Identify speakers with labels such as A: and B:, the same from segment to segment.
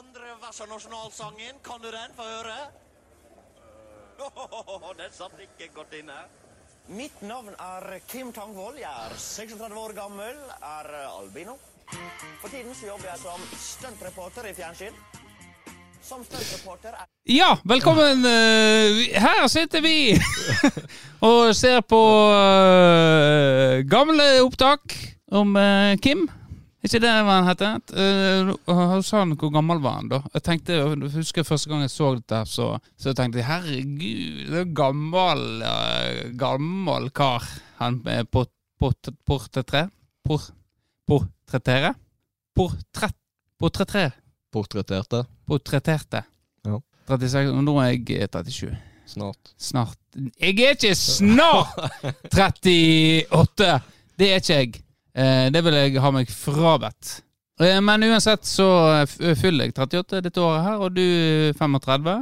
A: andre vers av nasjonalsangen. Kan du den? Få høre. Den satt ikke godt inne. Mitt navn er Kim Tangvold. Jeg er 36 år gammel, er albino. For tiden så jobber jeg som stuntreporter i fjernsyn. Som stuntreporter er
B: Ja, velkommen. eh, Her sitter vi og ser på eh, gamle opptak om eh, Kim. Ikke det hva han heter? Uh, han sa han hvor gammel var han da? Jeg tenkte, jeg husker første gang jeg så dette, så, så tenkte jeg herregud, det er gammel, uh, gammel kar. Han er på, på, portrettre? Por, portrettere? Portrett, portrettere?
C: Portretterte.
B: Portretterte.
C: Ja.
B: 36, og nå er jeg eh, 37.
C: Snart.
B: Snart Jeg er ikke snart 38! Det er ikke jeg. Eh, det vil jeg ha meg frabedt. Eh, men uansett så fyller jeg 38 dette året her, og du 35?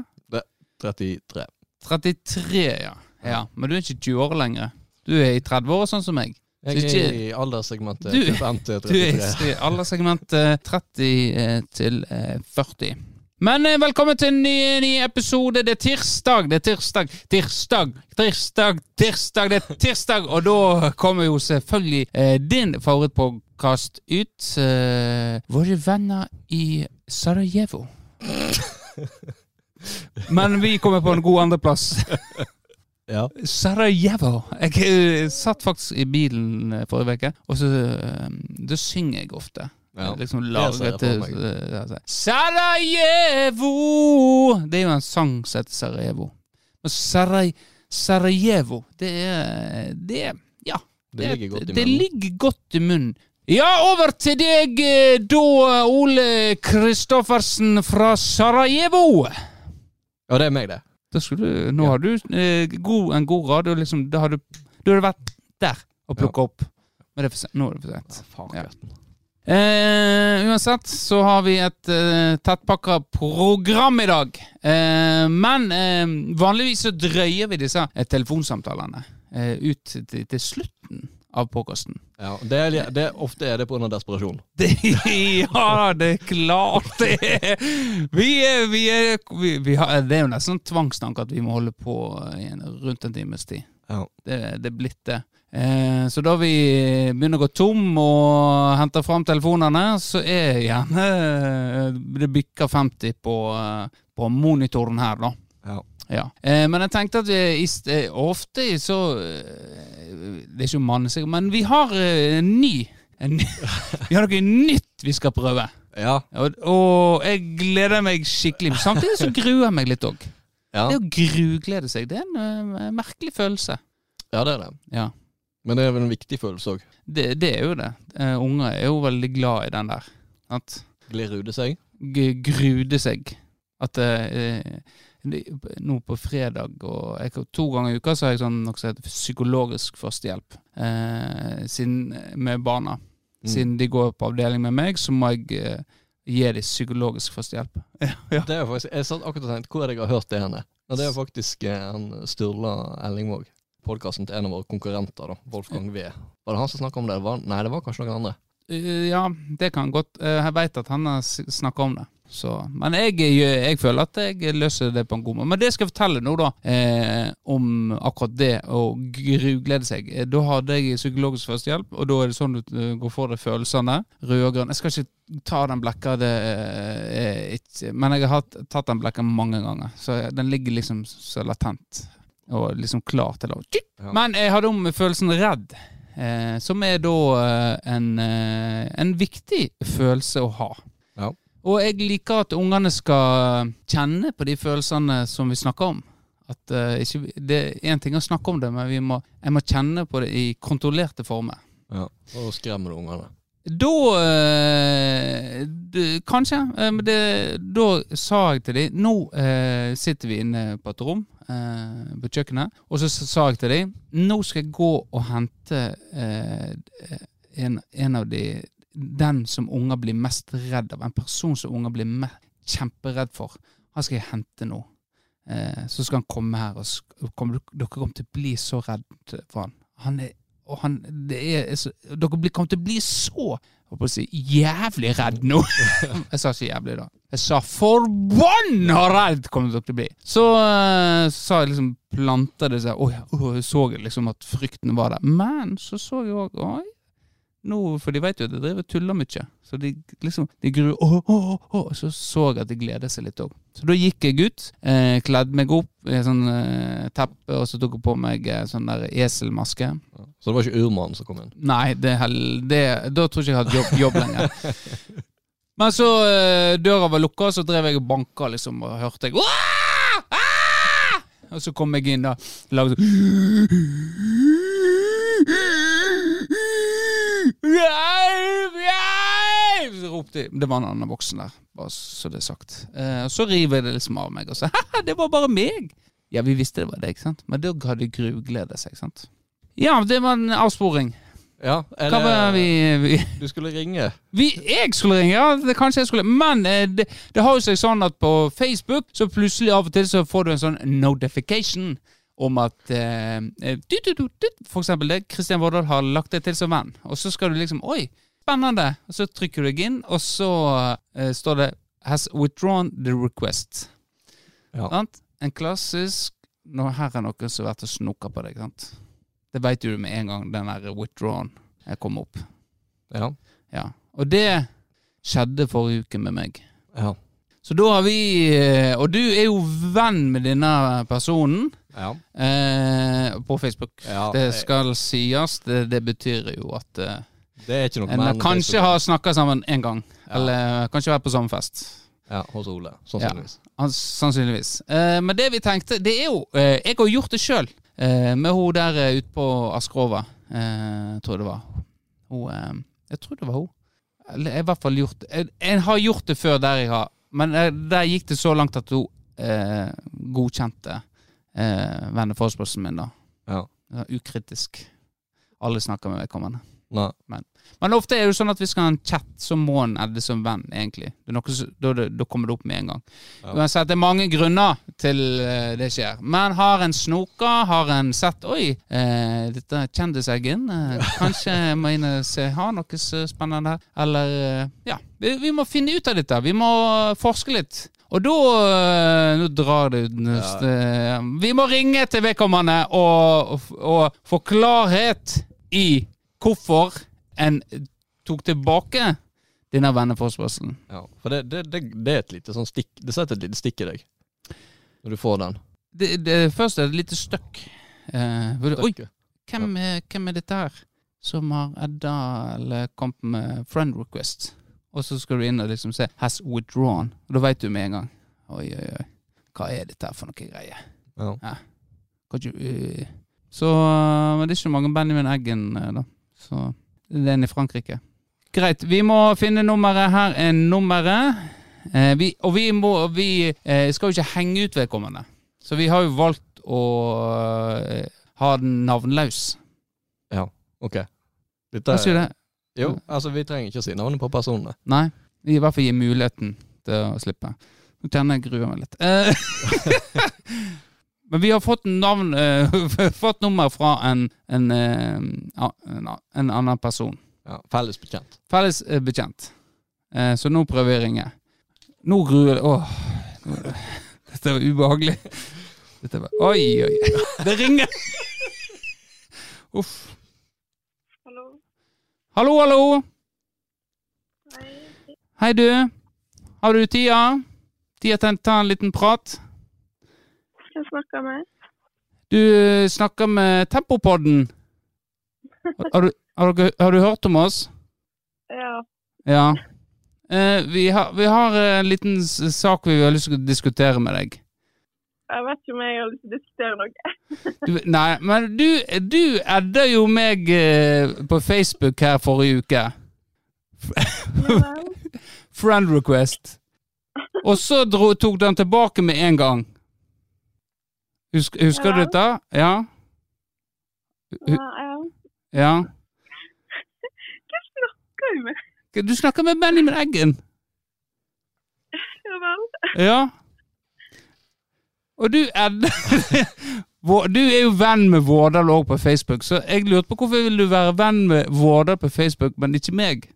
C: 33.
B: 33, ja. ja. Men du er ikke 20 år lenger. Du er i 30 år, sånn som meg.
C: Jeg
B: ikke-
C: er i alderssegmentet
B: Du-
C: 25 til
B: Du er i alderssegmentet eh, 30 eh, til eh, 40. Men eh, velkommen til en ny, ny episode. Det er tirsdag, det er tirsdag, tirsdag, tirsdag, tirsdag, det er tirsdag. Og da kommer jo selvfølgelig eh, din favorittpodkast ut. Eh, våre venner i Sarajevo. Men vi kommer på en god andreplass.
C: Ja.
B: Sarajevo. Jeg eh, satt faktisk i bilen eh, forrige uke, og så Da synger jeg ofte.
C: Ja.
B: Liksom
C: lagret
B: til eh, altså, Sarajevo! Det er jo en sang som heter Sarajevo. Men Saraj, Sarajevo, det er Det Ja.
C: Det ligger godt i
B: Det ligger godt i munnen. Ja, over til deg eh, da, Ole Kristoffersen fra Sarajevo.
C: Ja, det er meg, det.
B: Skulle nå
C: Ja.
B: har du eh, god, en god radio, liksom, da har du, du har vært der og plukka opp. Men det er for sent. Nå er det for sent.
C: Faen,
B: Ja.
C: Karsten.
B: Eh, uansett så har vi et eh, tettpakka program i dag. Eh, men eh, vanligvis så drøyer vi disse eh, telefonsamtalene eh, ut til, til slutten av påkosten
C: Ja, det er, det ofte er det pga. desperasjon.
B: Det, ja, det er klart det er. Vi er, vi er vi, vi har, Det er jo nesten tvangstanke at vi må holde på i en, rundt en times tid.
C: Ja.
B: Det, det er blitt det. Eh, så da vi begynner å gå tom og henter fram telefonene, så er gjerne eh, Det bikker 50 på, eh, på monitoren her, da.
C: Ja.
B: Ja. Eh, men jeg tenkte at vi, ofte så Det er ikke mannesikkert, men vi har en ny en, Vi har noe nytt vi skal prøve.
C: Ja.
B: Og, og jeg gleder meg skikkelig. Samtidig så gruer jeg meg litt òg.
C: Ja.
B: Det å gruglede seg, det er en en merkelig følelse.
C: ja, det er det.
B: Ja.
C: Men det er vel en viktig følelse òg.
B: Det, det er jo det. Uh, unger er jo veldig glad i den der. At
C: Glir seg.
B: g grude seg. At uh, nå på fredag og jeg, To ganger i uka så har jeg sånn noe som heter psykologisk førstehjelp eh, sin, med barna.
C: Mm.
B: Siden de går på avdeling med meg, så må jeg gi dem psykologisk førstehjelp. ja.
C: Det er faktisk, jeg satt akkurat og tenkte hvor er det jeg har hørt det henne. Og det er faktisk han Sturla Ellingvåg. Podkasten til en av våre konkurrenter, da. Wolfgang V. Var det han som snakka om det? nei, det var kanskje noen andre.
B: Eh, ja, det kan godt eh, Jeg veit at han har snakka om det. Så, men jeg, jeg, føler at jeg løser det på en god måte. Men det skal jeg fortelle nå, da, eh, om akkurat det å gruglede seg. Eh, Da hadde jeg psykologisk førstehjelp, og da er det sånn du går for deg følelsene. Rød og grønn. Jeg skal ikke ta den blekka, eh, Men jeg har tatt den blekka mange ganger, så den ligger liksom så latent. Og liksom klar til å
C: Ja.
B: Men jeg hadde om følelsen redd. Eh, som er da eh, en, eh, en viktig følelse å ha.
C: Ja.
B: Og jeg liker at ungene skal kjenne på de følelsene som vi snakker om. At eh, ikke, Det er én ting å snakke om det, men vi må, jeg må kjenne på det i kontrollerte former.
C: Ja. Og skremmer du ungene.
B: Da eh, d- Kanskje. eh, Men det, da sa jeg til dem Nå eh, sitter vi inne på et rom eh, på kjøkkenet, og så sa jeg til dem Nå skal jeg gå og hente eh, en, en av de Den som unger blir mest redd av. En person som unger blir kjemperedd for. Han skal jeg hente nå. Eh, så skal han komme her, og kom, dere kommer til å bli så redd for han. Han er og han, er, dere kommer til å bli så holdt på å si jævlig redd nå. jeg sa ikke jævlig, da. Jeg sa forbanna redd kommer dere til å bli. Så så sa jeg liksom planta det seg Oi, oh, jeg så liksom at frykten var der. Men så så jeg òg Oi. Nå, for de vet jo at jeg driver og tuller mye. Så de liksom De gruer åh, åh, åh. Så så jeg at de gleder seg litt òg. Så da gikk jeg ut, eh, kledde meg opp i sånn eh, teppe, og så tok jeg på meg eh, sånn der eselmaske.
C: Så det var ikke urmannen som kom inn?
B: Nei, det, det, da tror jeg ikke jeg hadde jobb, jobb lenger. Men så eh, døra var lukka, så drev jeg og banka, liksom, og hørte jeg «Åh! Ah!» Og så kom jeg inn da, lagde Hjelp! Hjelp! Så ropte de. Det var en annen voksen der, bare så det er sagt. Eh, og så river jeg det liksom av meg, og så ha det var bare meg! Ja, vi visste det var deg, sant? Men da hadde gruglede seg, sant? Ja, det var en avsporing.
C: Ja, er
B: Hva vi, vi
C: Du skulle ringe.
B: vi, jeg skulle ringe, ja. Det, kanskje jeg skulle Men eh, det, det har jo seg sånn at på Facebook så plutselig av og til så får du en sånn notification om at eh, du, du, du, du, For eksempel det. Kristian Vårdal har lagt deg til som venn. Og så skal du liksom Oi, spennende! Og så trykker du deg inn, og så eh, står det Has withdrawn the request.
C: Ja.
B: Sant? En klassisk Nå Her er noen som har vært og snoka på deg. sant? Det veit du med en gang den der withdrawn kom opp.
C: Ja.
B: Ja. Og det skjedde forrige uke med meg.
C: Ja.
B: Så da har vi eh, Og du er jo venn med denne personen
C: ja.
B: eh, på Facebook.
C: Ja,
B: det
C: jeg-
B: skal sies. Det, det betyr jo at eh, en kanskje har snakka sammen én gang. Eller kanskje vært på samme fest.
C: Ja, hos Ole. Sannsynligvis.
B: Ja, Sannsynligvis. Eh, men det vi tenkte, det er jo eh, Jeg har gjort det sjøl. Eh, med hun der eh, ute på Askrova, eh, tror jeg det var. Hun eh, Jeg tror det var hun. Eller jeg har i hvert fall gjort jeg, jeg har gjort det før der jeg har Men eh, der gikk det så langt at hun eh, godkjente eh, venneforespørselen min, da.
C: Ja.
B: Ukritisk. Alle snakker med vedkommende.
C: Men,
B: Men ofte er det jo sånn at hvis vi skal ha en chat, så må en edde som venn, egentlig. Da, kommer det opp med en gang.
C: Ja.
B: Uansett, det er mange grunner til eh, det skjer. Men har en snoka, har en sett Oi, eh, dette kjendiseggen. Eh, kanskje jeg må inn og se Har noe spennende her. Eller eh, Ja. Vi, vi må finne ut av dette. Vi må forske litt. Og da eh, Nå drar det ut ja. Vi må ringe til vedkommende og, og, få klarhet i hvorfor en tok tilbake denne venneforespørselen.
C: Ja. For det, det, det, det er et lite sånn stikk Det setter et lite stikk i deg. Når du får den.
B: Det, det, først er det et lite støkk. Eh, oi, hvem er, hvem er dette her som har edda eller kommet med friend request? Og så skal du inn og liksom se 'has withdrawn'. Og da veit du med en gang. Oi, oi, oi. Hva er dette her for noe greier?
C: Ja.
B: Kan ikke, øh. Så øh, Men det er ikke mange Benjamin Eggen, øh, da. Så det er en i Frankrike. Greit. Vi må finne nummeret. Her er nummeret. Eh, vi, og vi må Vi eh, skal jo ikke henge ut vedkommende. Så vi har jo valgt å eh, ha den navnløs.
C: Ja, Ok. Dette
B: Hva sier du?
C: Jo, altså vi trenger ikke å si navnet på personene.
B: Nei. I hvert fall gi muligheten til å slippe. Nå kjenner jeg gruer meg litt. Eh, Men vi har fått navn eh, Fått nummer fra en, en, eh, en, en annen person.
C: Ja, Felles bekjent.
B: Felles eh, bekjent. Eh, Så nå prøver jeg å ringe. Nå gruer det Åh. Dette var ubehagelig. Dette var Oi, oi. Det ringer! Uff.
D: Hallo.
B: Hallo.
D: Hei.
B: Hei, du. Har du tida? Tida til å ta en liten prat?
D: Hvem snakker med?
B: Du eh, snakker med Tempopodden. Har du, har, du, har du hørt om oss?
D: Ja.
B: Ja. Eh, vi, har, vi har en liten sak vi har lyst til å diskutere med deg.
D: Jeg vet ikke om jeg har lyst til å diskutere noe.
B: Du, nei, men du, du edda jo meg eh, på Facebook her forrige uke. Friend request. Og så dro, tok den tilbake med en gang. Husk, husker du dette? Ja?
D: Ja, ja.
B: Ja.
D: Hva snakker du med?
B: Du snakker med Benjamin Eggen.
D: Ja vel.
B: Ja. Og du Ed Du er jo venn med Vårdal òg på Facebook, så jeg lurte på hvorfor vil du være venn med Vårdal på Facebook, men ikke meg?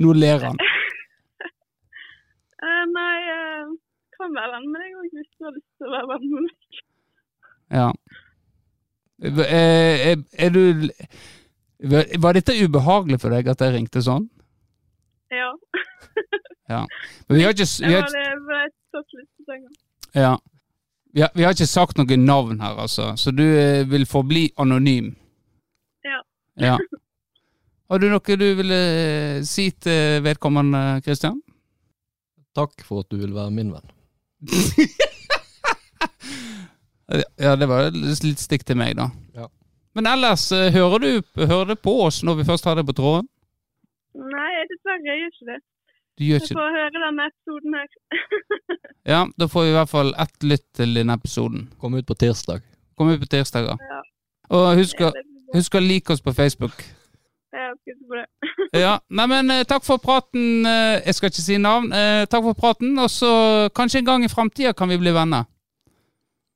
B: Nå ler han.
D: Eh, nei, jeg kan være venn med deg òg hvis du har lyst til å være venn med meg.
B: Ja. Er, er, er du Var dette ubehagelig for deg at jeg ringte sånn?
D: Ja. ja.
B: Men vi har ikke, vi har, ja. vi har, vi har ikke sagt noe navn her, altså, så du eh, vil forbli anonym.
D: Ja.
B: ja. Har du noe du ville eh, si til vedkommende, Kristian?
C: Takk for at du vil være min venn.
B: Ja, det var litt stikk til meg, da.
C: Ja.
B: Men ellers, eh, hører du, hører det på oss når vi først har det på tråden?
D: Nei, dessverre, jeg gjør ikke det.
B: Du gjør ikke
D: får høre denne episoden her.
B: Ja, da får vi i hvert fall ett lytt til denne episoden.
C: Kom ut på tirsdag.
B: Kom ut på tirsdager.
D: Ja.
B: Og husk å, husk like oss på Facebook.
D: Jeg skal på det.
B: Ja, nei, men eh, takk for praten. eh, Jeg skal ikke si navn. Eh, Takk for praten, og så kanskje en gang i framtida kan vi bli venner.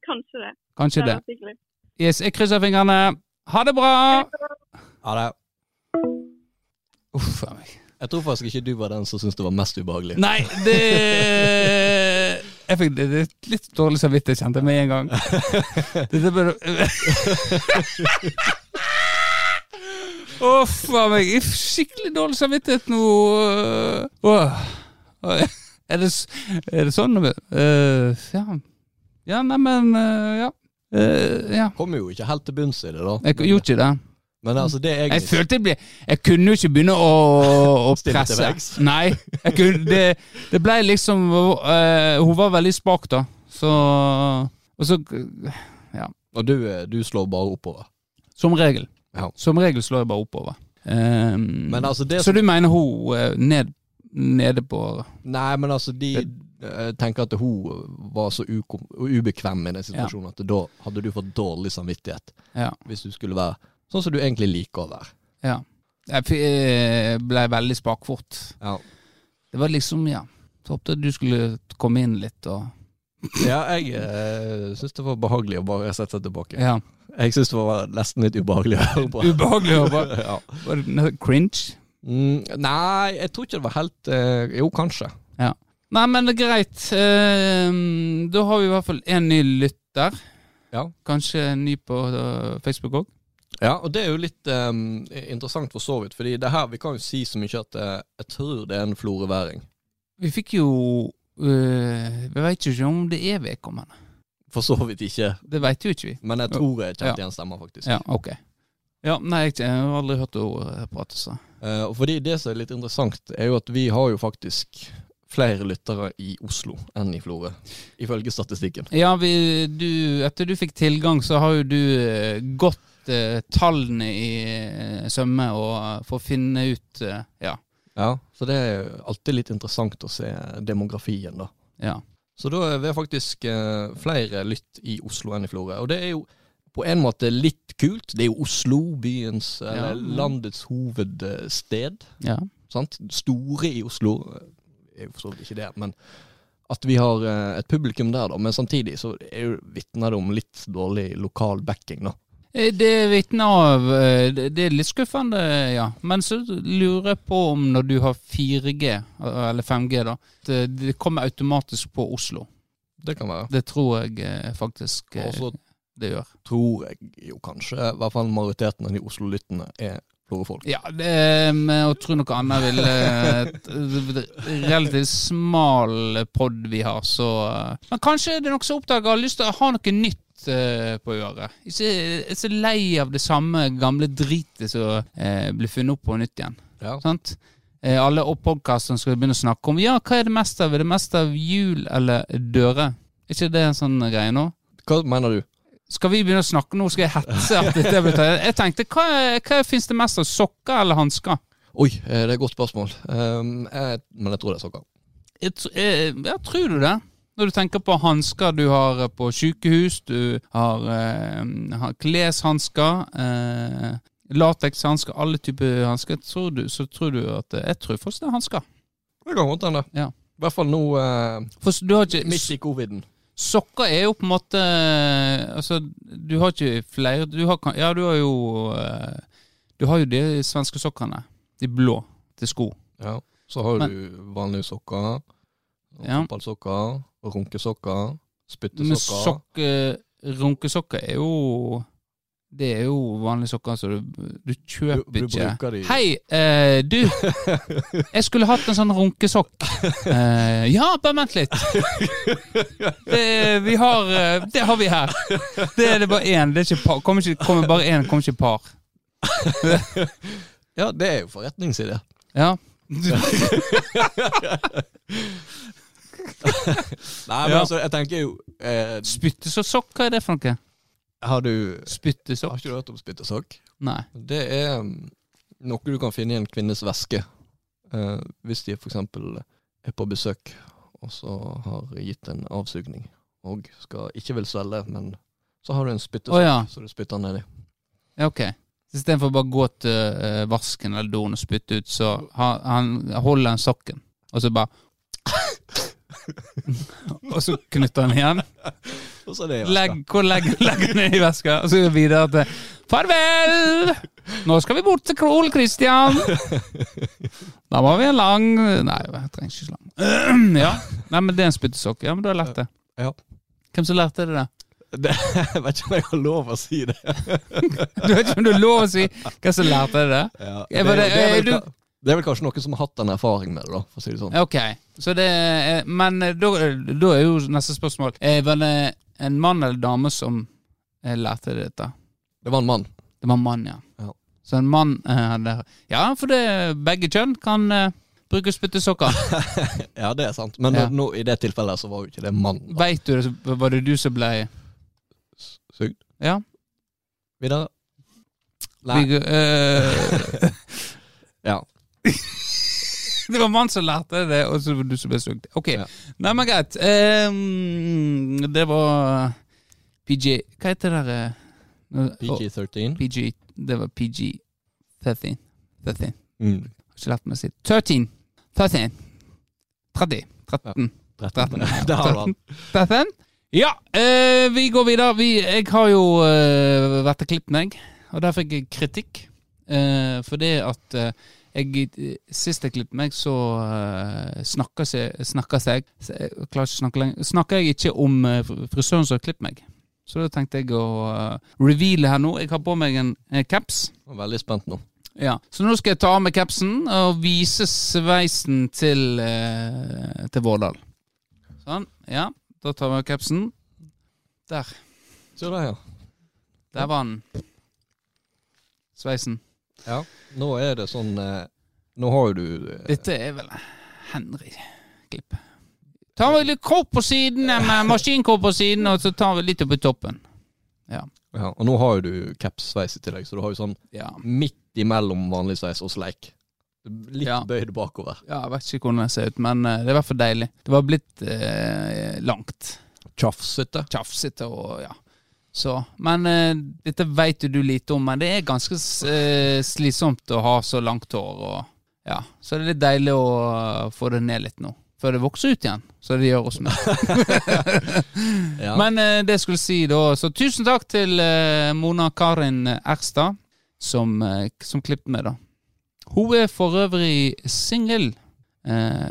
D: Kanskje det.
B: Kanskje
D: Det
B: det. Yes, jeg krysser fingrene. Ha det bra!
C: Ha det.
B: Uff a meg.
C: Jeg tror faktisk ikke du var den som syntes det var mest ubehagelig.
B: Nei, det Jeg fikk er litt dårlig samvittighet, kjente jeg med en gang. Dette burde Uff a meg. Jeg fikk Skikkelig dårlig samvittighet nå. Oh. Er det, er det sånn? Uh, ja. Ja, neimen uh, Ja. Uh, ja.
C: Kommer jo ikke helt til bunns i det, da.
B: Jeg gjorde ikke det.
C: Men altså, det jeg,
B: Jeg følte jeg ble Jeg kunne jo ikke begynne å, å presse. Nei. Jeg kunne, det, det ble liksom uh, Hun var veldig spak, da. Så Og så Ja.
C: Og du, eh, du slår bare oppover.
B: Som regel.
C: Ja.
B: Som regel slår jeg bare oppover. Um,
C: Men altså, det
B: så du mener hun eh, ned, nede på
C: Nei, men altså, de eh, tenker at hun var så ubekvem i den situasjonen at da hadde du fått dårlig samvittighet
B: Ja.
C: hvis du skulle være sånn som du egentlig liker å være.
B: ja. Jeg eh, ble veldig spakfort.
C: Ja,
B: Det var liksom, ja Så håpet du skulle komme inn litt og
C: ja jeg eh, syns det var behagelig å bare sette seg tilbake.
B: Ja.
C: Jeg syns det var nesten litt ubehagelig å høre på.
B: Ubehagelig å bare
C: ja.
B: Var det cringe?
C: mm, nei, jeg tror ikke det var helt eh, Jo, kanskje.
B: Nei, men det er greit. Eh, da har vi i hvert fall en ny lytter.
C: Ja.
B: Kanskje en ny på eh, Facebook òg.
C: Ja, og det er jo litt um, interessant for så vidt, fordi det her, vi kan jo si så mye at jeg, jeg tror det er en floreværing.
B: Vi fikk jo eh, Vi veit jo ikke om det er vedkommende.
C: For så vidt ikke,
B: Det veit jo ikke vi.
C: men jeg tror jeg kjente
B: Ja.
C: igjen stemmer, faktisk.
B: Ja, ok. Ja, nei, jeg, har aldri hørt henne prate, så.
C: Uh, fordi det som er litt interessant, er jo at vi har jo faktisk flere lyttere i Oslo enn i Florø, ifølge statistikken.
B: Ja, vi, du, etter du fikk tilgang, så har jo du eh, eh, tallene i eh, sømme og få for å finne ut eh, Ja.
C: Ja, Så det er alltid litt interessant å se demografien, da.
B: ja.
C: Så da er vi faktisk eh, flere lytt i Oslo enn i Florø. Og det er jo på en måte litt kult. Det er jo Oslo, byens,
B: Ja.
C: landets hovedsted.
B: ja.
C: sant? Store i Oslo eh, er jo for så vidt ikke det, men at vi har eh, et publikum der, da. Men samtidig så er jo vitner det om litt dårlig lokal backing, da.
B: Eh, Det vitner av eh, Det er litt skuffende, ja. Men så lurer jeg på om når du har 4G, eh, eller 5G, da Det kommer automatisk på Oslo.
C: Det kan være.
B: Det tror jeg faktisk
C: Også
B: det gjør.
C: tror jeg jo kanskje, i hvert fall majoriteten av de Oslo-lyttene er Florø-folk.
B: Ja, det å tro noe annet vil Relativt smal pod vi har, så Men kanskje det er noen som oppdager har lyst til å ha noe nytt eh, på øret. Ikke er så lei av det samme gamle dritet som eh, blir funnet opp på nytt igjen.
C: Ja.
B: Sant? Eh, alle podkastene skal begynne å snakke om Ja, hva er det mest av? Er det mest av hjul eller dører? Er ikke det en sånn greie nå?
C: Hva mener du?
B: Skal vi begynne å snakke nå? Skal jeg hetse at dette blir tatt? Jeg tenkte, hva, hva fins det mest av? Sokker eller hansker?
C: Oi, det er et godt spørsmål. Um, jeg, men jeg tror det er sokker.
B: Jeg jeg, jeg, tror du det? Når du tenker på hansker du har eh, på sykehus, du har, eh, har kleshansker, eh, latekshansker, alle typer hansker, du, så tror du at eh, Jeg tror faktisk det er hansker.
C: Det kan godt hende.
B: Ja.
C: I hvert fall nå eh,
B: For du har ikke
C: midt i coviden.
B: Sokker er jo på en måte Altså, du har ikke flere Du har, ja, du har jo eh, Du har jo de svenske sokkene. De blå til sko.
C: Ja. Så har
B: Men-
C: du vanlige sokker,
B: Ja.
C: fotballsokker, runkesokker,
B: Men
C: spyttesokker.
B: sokke, runkesokker er jo Det er jo vanlige sokker, så du, du kjøper
C: Du- du
B: ikke Hei, eh, du! Jeg skulle hatt en sånn runkesokk. Eh, ja, bare vent litt. Det, vi har, eh, det har vi her. Det er det bare én. Det ikke par. Kommer, ikke, kommer bare én, kommer ikke par.
C: Ja, det er jo forretningsidé.
B: Ja.
C: Nei, men
B: Ja.
C: altså, jeg tenker jo eh,
B: Spyttesokk, hva er det for noe?
C: Har du
B: Spyttesokk?
C: Har ikke du hørt om spyttesokk?
B: Nei.
C: Det er mm, noe du kan finne i en kvinnes veske. Eh, hvis de eksempel er på besøk, og så har gitt en avsugning, og skal ikke vil svelge, men så har du en spyttesokk
B: oh, ja.
C: så du spytter nedi.
B: Ja, ok. Istedenfor bare å gå til eh, vasken eller doen og spytte ut, så han, han holder han sokken, og så bare Og så knytter han igjen.
C: Og så er det i veska.
B: Legg, hvor legger legger han ned i veska? Og så går vi videre til Farvel! Nå skal vi bort til Krohl Christian. Da må vi en lang Nei, jeg trenger ikke så lang. Ja. Nei, men det er en spyttesokk. Ja, men du har lært det.
C: Ja.
B: Hvem som lærte det?
C: Det, jeg vet ikke om jeg har lov å si det.
B: Du vet ikke om du har lov å si hvem som lærte deg det?
C: Ja, det,
B: bare-
C: det, er
B: det
C: ka- det er vel kanskje noen som har hatt en erfaring med det, da, for å si det sånn.
B: Ok, så det er, Men eh, da, da er jo neste spørsmål eh, Var det en mann eller dame som eh, lærte dette?
C: Det var en mann.
B: Det var en mann, ja.
C: Ja.
B: Så en mann eh, hadde Ja, for det, begge kjønn kan eh, bruke spyttesokker.
C: Ja, det er sant. Men
B: Ja.
C: nå, i det tilfellet så var jo ikke det mann. da.
B: Veit du det, så var det du som ble
C: Sugd.
B: Ja.
C: Videre. Nei.
B: Vi, eh,
C: Ja.
B: det var mann som lærte det, og så var det du som ble sugd. Ok.
C: Ja.
B: Nei, men greit. Um, det var PG Hva heter det der eh, nå- å,
C: PG-13.
B: PG Det var PG 13. 13.
C: Mm.
B: Har ikke lært meg å si 13. 13. 30. 13.
C: 13. Der har han.
B: 13. Ja, eh, vi går videre. Vi, jeg har jo eh, vært og klippet meg, og der fikk jeg kritikk. Eh, for det at eh, jeg, Sist jeg klippet meg, så uh, snakka jeg, snakka seg Jeg klarer ikke å snakke lenger. Snakka jeg ikke om eh, frisøren som har klippet meg. Så da tenkte jeg å uh, reveale her nå. Jeg har på meg en eh, caps.
C: Jeg er Veldig spent nå.
B: Ja, Så nå skal jeg ta av meg capsen og vise sveisen til, uh, til Vårdal. Sånn. Ja, da tar vi av capsen. Der.
C: Se der, ja.
B: Der var den. Sveisen.
C: Ja. Nå er det sånn eh, Nå har jo du eh,
B: Dette er vel Henry-klipp. Tar vi litt kropp på siden, eh, med maskinkropp på siden, og så tar vi litt opp i toppen.
C: ja, Og nå har jo du caps-sveis i tillegg, så du har jo sånn
B: Ja.
C: midt imellom vanlig sveis og sleik. Litt
B: Ja.
C: bøyd bakover.
B: ja, jeg vet ikke hvordan det ser ut, men det er i hvert fall deilig. Det var blitt eh, langt.
C: Tjafsete.
B: tjafsete og ja. Så, men uh, dette vet jo du lite om, men det er ganske eh, slitsomt å ha så langt hår. Og, ja. Så det er litt deilig å uh, få det ned litt nå, før det vokser ut igjen. Så det gjør oss med.
C: Ja.
B: Men det skulle si da, så tusen takk til Mona Karin Erstad, som, som klippet meg, da. Hun er for øvrig singel,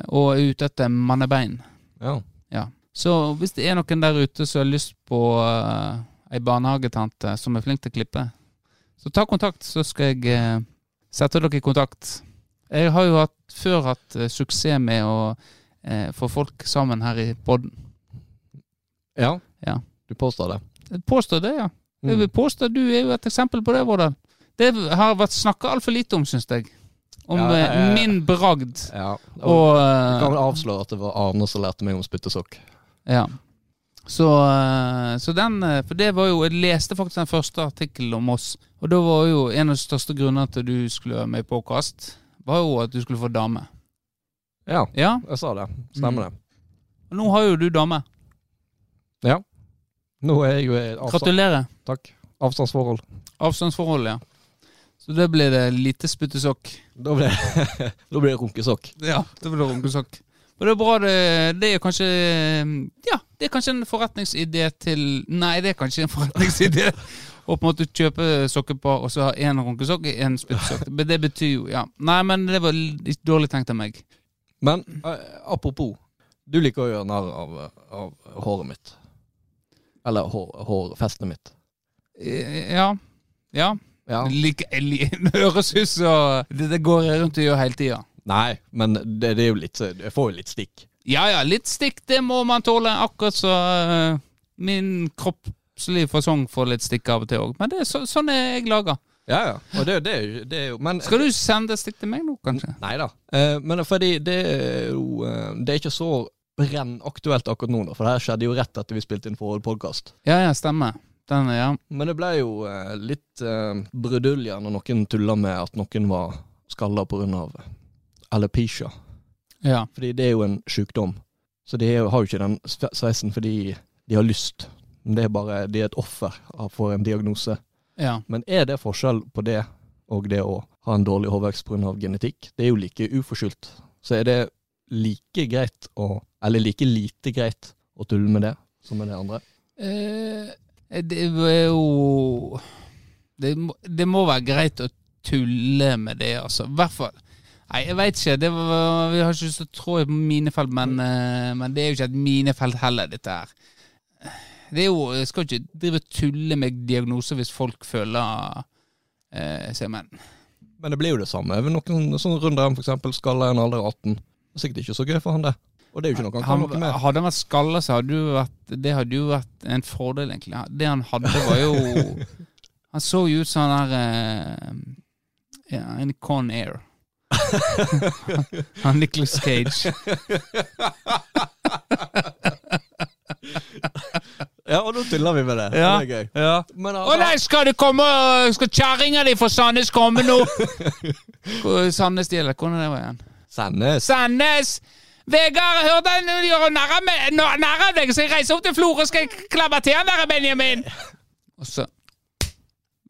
B: og er ute etter mannebein.
C: ja.
B: Ja. Så hvis det er noen der ute som har lyst på uh, ei barnehagetante som er flink til å klippe, så ta kontakt, så skal jeg eh, sette dere i kontakt. Jeg har jo hatt, før hatt eh, suksess med å eh, få folk sammen her i poden.
C: ja.
B: Ja.
C: Du påstår det.
B: Jeg påstår det, ja. Jeg
C: Mm.
B: vil påstå Du er jo et eksempel på det, Vårdal. Det har vært snakka altfor lite om, syns jeg. Om
C: Ja,
B: eh,
C: jeg-
B: min bragd
C: Ja. Og,
B: og
C: Du kan
B: eh,
C: vel avsløre at det var Arne som lærte meg om spyttesokk.
B: Ja. Så, eh, så den eh, For det var jo Jeg leste faktisk den første artikkelen om oss, og da var jo en av de største grunnene til at du skulle være med i påkast, var jo at du skulle få dame.
C: Ja,
B: Ja,
C: jeg sa det. Stemmer det.
B: og nå har jo du dame. Ja.
C: Nå er jeg jo avstand,
B: Gratulerer.
C: takk. avstandsforhold.
B: Avstandsforhold, ja. Så da blir det lite spyttesokk.
C: Da blir det, da blir det runkesokk.
B: Ja, det blir runkesokk. Og det er bra, det, det er kanskje Ja, det er kanskje en forretningsidé til Nei, det er kanskje en forretningsidé å på en måte kjøpe sokkepar og så ha én runkesokk og én spyttsokk. Det betyr jo Ja. Nei, men det var litt dårlig tenkt av meg.
C: Men eh, apropos, du liker å gjøre narr av, av håret mitt. Eller hår, hårfestet mitt.
B: Eh, Ja. Ja.
C: Ja.
B: Like, li- det høres ut som det, det går rundt og gjør hele tida.
C: Nei, men det, det er jo litt Jeg får jo litt stikk.
B: Ja ja, litt stikk, det må man tåle. Akkurat så uh, min kroppslige fasong får litt stikk av og til òg. Men det er så, sånn er jeg laga.
C: Ja, ja. Og det, det, det er jo Men
B: Skal du sende stikk til meg nå, kanskje?
C: Nei da. Uh, men fordi det er jo uh, Det er ikke så brennaktuelt akkurat nå, da. For det her skjedde jo rett etter vi spilte inn forrige podkast.
B: Ja ja, stemmer. Den, ja.
C: Men det ble jo litt uh, brudulje når noen tulla med at noen var skalla pga. alopecia.
B: Ja.
C: Fordi det er jo en sykdom. Så de har jo ikke den sveisen fordi de har lyst. Det er bare de er et offer for en diagnose.
B: Ja.
C: Men er det forskjell på det og det å ha en dårlig hårvekst pga. genetikk? Det er jo like uforskyldt. Så er det like greit å Eller like lite greit å tulle med det som med det andre?
B: Eh, det er jo det, det må være greit å tulle med det, altså. I hvert fall. Nei, jeg veit ikke. Det var, vi har ikke lyst til å trå i minefelt, men, eh, men det er jo ikke et minefelt heller, dette her. Det er jo, Jeg skal ikke drive og tulle med diagnoser hvis folk føler eh, seg men.
C: Men det blir jo det samme. Ved noen sånne runder han f.eks. skaller en alder 18. Det er sikkert ikke så gøy for han, det. Og det er jo ikke noe han kan
B: Han,
C: noe med.
B: hadde han vært skalla, så hadde jo vært, det hadde jo vært en fordel, egentlig. Det han hadde, var jo Han så jo ut som han der eh, ja, En Con Air. han Nicholas Cage.
C: Ja, og nå tuller vi med det.
B: Ja.
C: Det er gøy.
B: Ja.
C: Men
B: Å nei, skal det komme Skal kjerringa di fra Sandnes komme nå? Sandnes de, eller hvordan er det var igjen?
C: Sandnes.
B: Sandnes! Vegard, hør deg nå gjøre narr av deg, så jeg reiser opp til Florø, skal jeg klabbe til han der, Benjamin! Og så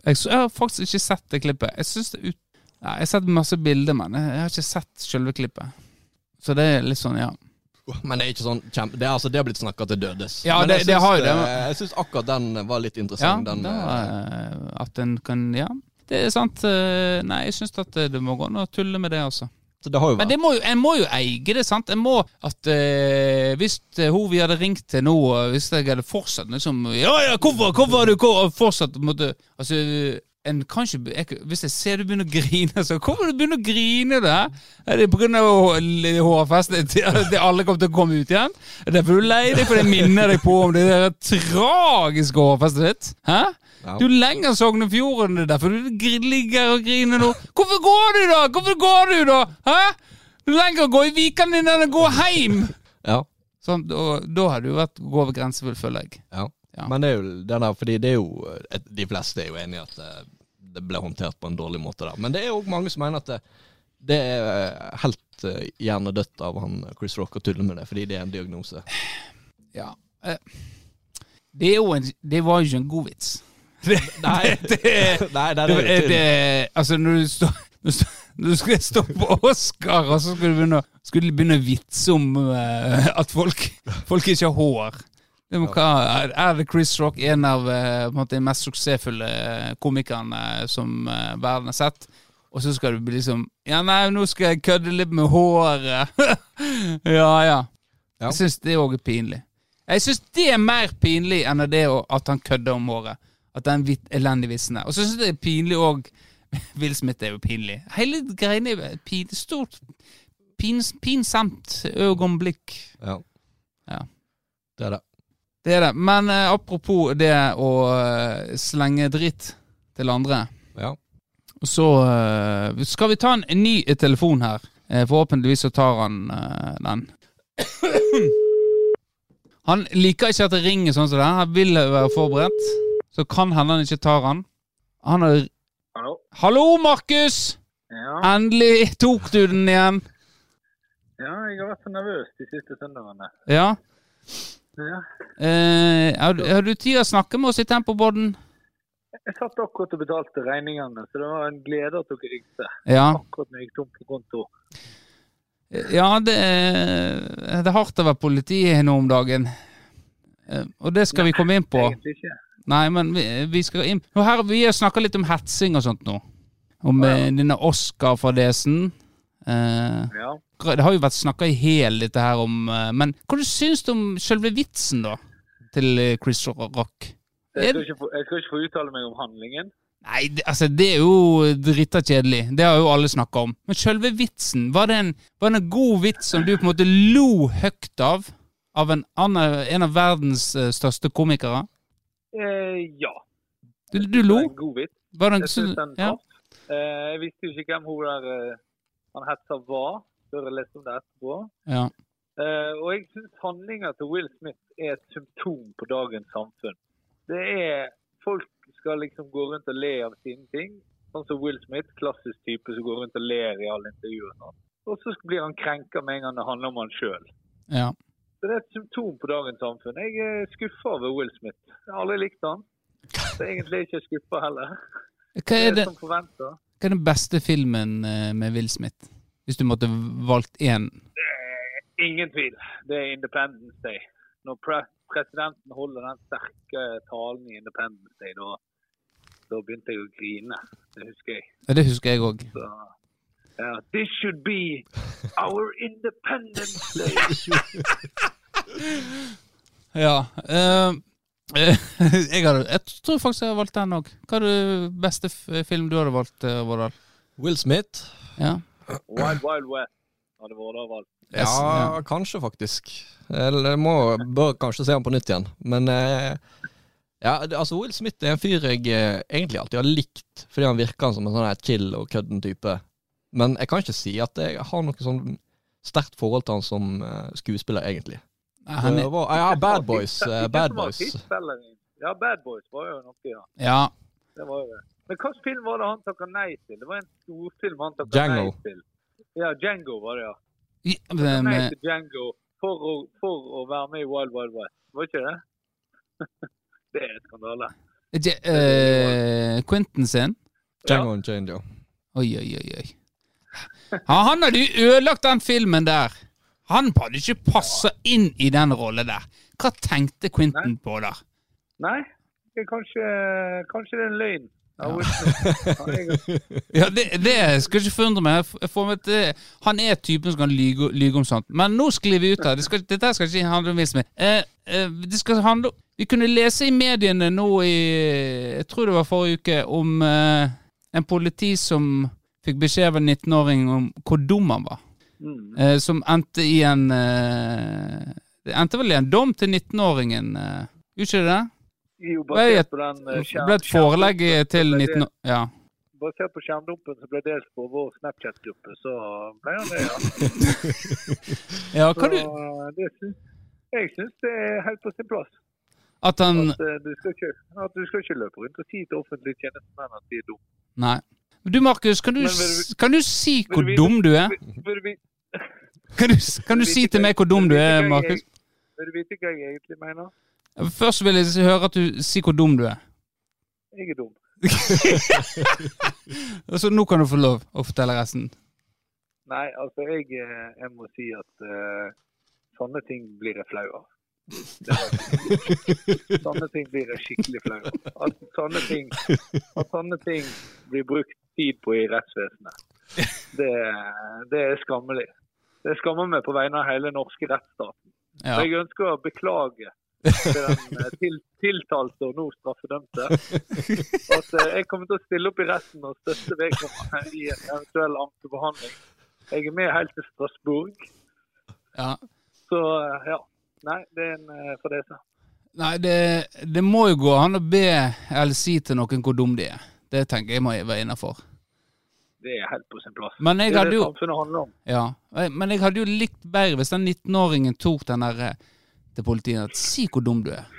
B: jeg, har faktisk ikke sett det klippet. Jeg synes det ut... Ja, jeg har sett masse bilder, men jeg har ikke sett selve klippet. Så det er litt sånn, ja.
C: Men det er ikke sånn kjempe... Det, er, altså, det har blitt snakka til dødes.
B: Ja,
C: Men
B: det-
C: jeg
B: det har jo det,
C: eh,
B: men-
C: Jeg syns akkurat den var litt
B: Ja,
C: interessant. den, da,
B: uh... eh, at en kan Ja, det er sant. eh, Nei, jeg syns at det må gå an å tulle med det, altså.
C: så det
B: Men det må jo, en må jo eie det, sant? En må at eh, Hvis eh, hun vi hadde ringt til nå, hvis jeg hadde fortsatt liksom Ja, ja, hvorfor, hvorfor har du hvor, fortsatt måtte, Altså, en kan ikke jeg, Hvis jeg ser du begynner å grine, så hvorfor du begynner å grine det? Er det pga. hårfestet til alle kommer til å komme ut igjen? Er det derfor du er lei deg fordi jeg minner deg på om det der tragiske hårfestet ditt? Hæ?
C: Ja.
B: Du er lenger Sognefjorden, det er derfor du ligger og griner nå. Hvorfor går du, da? Hvorfor går du, da? Hæ? Du er lenger å gå i vikene dine enn å gå hjem.
C: Ja.
B: Sånn, da, da har du vært gå over grensen, føler jeg.
C: Ja.
B: Ja.
C: Men det er jo den der, fordi det er jo De fleste er jo enig i at eh, det ble håndtert på en dårlig måte der. Men det er òg mange som mener at det, det er eh, helt hjernedødt av han Chris Rock å tulle med det, fordi det er en diagnose.
B: Ja. Eh, Det, en, det var jo ikke en god vits.
C: Nei,
B: Det,
C: Nei, det er det,
B: det, altså, når du står når du skal stå på Oscar, og så skulle du begynne, du begynne å vitse om uh, at folk, folk ikke har hår. Er, er Chris Rock, en av eh, en måte, de mest suksessfulle eh, komikerne eh, som verden har sett? Og så skal du bli liksom Ja, nei, nå skal jeg kødde litt med håret. ja, ja.
C: Ja.
B: Jeg syns det òg er pinlig. Jeg syns det er mer pinlig enn det at han kødder om håret. At den elendige vitsen der. Og så syns jeg det er pinlig òg Will Smith er jo pinlig. Hele greiene er pin, stort pins, pinsamt øyeblikk.
C: Ja.
B: Ja.
C: Det er det.
B: Det er det. Men eh, apropos det å eh, slenge dritt til andre.
C: Ja.
B: Så eh, skal vi ta en, ny telefon her. Eh, forhåpentligvis så tar han eh, den. Han liker ikke at det ringer sånn som det. Han vil være forberedt. Så kan hende han ikke tar han. Han har
E: Hallo?
B: Hallo, Markus!
E: Ja.
B: Endelig tok du den igjen.
E: ja, jeg har vært så nervøs de siste søndagene.
B: Ja.
E: Ja.
B: Eh, har, har du tid å snakke med oss i Tempobodden?
E: Jeg satt akkurat og betalte regningene, så det var en glede at dere ringte.
B: Ja.
E: Akkurat når jeg gikk tom på konto.
B: Ja, det er, det er hardt å være politi nå om dagen. Eh, Og det skal vi komme inn på.
E: Egentlig ikke.
B: Nei, men vi, vi skal inn Nå her, Vi har snakka litt om hetsing og sånt nå. Om
E: Ja,
B: eh, denne Oscar-fadesen. Eh,
E: Ja.
B: Snakker, det har jo vært snakka i hel dette her om eh, Men hva du syns du om selve vitsen, da? Til eh, Chris Rock?
E: Jeg skal, ikke få, jeg skal ikke få uttale meg om handlingen.
B: Nei, det, altså, det er jo drita kjedelig. Det har jo alle snakka om. Men selve vitsen, var det, en, var det en god vits som du på en måte lo høyt av? Av en, annen, en av verdens eh, største komikere?
E: Eh, ja.
B: Du, du
E: Det var en god vits.
B: Var det en,
E: Jeg synes den
B: ja.
E: Eh, jeg visste jo ikke hvem hun der eh, han hetsa var, før jeg leste om det etterpå.
B: ja.
E: Uh, og jeg syns handlinga til Will Smith er et symptom på dagens samfunn. Det er Folk skal liksom gå rundt og le av sine ting. Sånn som Will Smith, klassisk type som går rundt og ler i alle intervjuer. og sånn. Og så blir han krenka med en gang det handler om han sjøl.
B: ja.
E: Så det er et symptom på dagens samfunn. Jeg er skuffa over Will Smith. Jeg har aldri likt han. Så egentlig er jeg ikke skuffa heller.
B: Hva er, det,
E: som forventa.
B: hva er den beste filmen eh, med Will Smith? Hvis du måtte valgt én?
E: Ingen tvil. Det er Independence Day. Når pre presidenten holder den sterke talen i Independence Day, da, da begynte jeg å grine. Det husker jeg.
B: Ja, det husker jeg òg.
E: Uh, ja, This should be our Independence Day.
B: Ja. eh, eh, jeg, hadde, jeg tror faktisk jeg har valgt den òg. Hva er det beste f film du hadde valgt, eh, Vårdal?
C: Will Smith?
B: Ja.
E: Wild Wild West hadde vært valgt.
C: Ja,
B: ja.
C: kanskje faktisk. Eller må, bør kanskje se han på nytt igjen. Men eh, ja, altså Will Smith er en fyr jeg eh, egentlig alltid har likt, fordi han virker som en sånn chill og kødden type. Men jeg kan ikke si at jeg har noe sånn sterkt forhold til han som eh, skuespiller, egentlig.
B: Nei, Han er,
C: var, ja, Bad Boys. Eh, Bad Boys.
E: Ja, Bad Boys var jo noe, ja.
B: ja.
E: Det var jo det. Men hvilken film var det han takka nei til? Det var en storfilm han takka nei til. Ja, Django var det, ja.
B: I-
E: Han takka nei til Django for å, for å være med i Wild Wild West. Var ikke det? det er skandale.
B: Je- eh, Quentin sin?
C: Django and Django. ja.
B: Oi, oi, oi. oi. Ja, han hadde jo ødelagt den filmen der. Han hadde ikke passa inn i den rollen der. Hva tenkte Quentin på der?
E: Nei, kanskje, kanskje det er en løgn. Ja,
B: det, det skal ikke forundre meg. Med at han er typen som kan lyge, lyge om sånt. Men nå sklir vi ut her. Det skal, dette skal ikke handle om Will Smith. Eh, eh, det skal handle om Vi kunne lese i mediene nå i Jeg tror det var forrige uke, om eh, en politi som fikk beskjed av en 19-åring om hvor dum han var.
E: Mm.
B: Eh, som endte i en eh, Det endte vel i en dom til 19-åringen. Eh, Gjorde ikke det?
E: Jo, basert på den eh, skjerm-
B: ble et forelegg til 19 Ja.
E: Basert på skjermdumpen som ble delt på vår Snapchat-gruppe, så ble han det, ja.
B: ja hva du,
E: eh, det synes, jeg syns det er helt på sin plass.
B: at han
E: At, eh, du ikke, at du skal ikke løpe rundt og si til offentlige tjenestemenn at de er dumme.
B: Nei. Du Markus, kan,
E: vil
B: kan du si hvor
E: du
B: dum du er?
E: Vil- vil
B: Kan du, kan du si til meg hvor dum du er, Markus?
E: Vil du vite hva jeg egentlig mener?
B: Først vil jeg høre at du sier hvor dum du er.
E: Jeg er dum.
B: Så nå kan du få lov å fortelle resten.
E: Nei, altså jeg, eh, jeg må si at uh, sånne ting blir jeg flau av. Sånne ting blir jeg skikkelig flau av. At sånne ting, at sånne ting blir brukt tid på i rettsvesenet, det, det er skammelig. Det skammer meg på vegne av hele norske rettsstaten.
B: Ja.
E: Jeg ønsker å beklage til den eh, til, tiltalte og nå straffedømte. At eh, jeg kommer til å stille opp i retten og støtte vedkommende i en eventuell ankebehandling. Jeg er med helt til Strasbourg,
B: ja.
E: så eh, ja. Nei, det er en fadese.
B: Nei, det, det må jo gå an å be eller si til noen hvor dum de er. Det tenker jeg må være innafor.
E: Det er helt på sin plass.
B: Men jeg
E: det er det
B: jo
E: samfunnet handler om.
B: Ja, men jeg hadde jo likt bedre hvis den 19-åringen tok den der eh, til politiet at si hvor dum du er.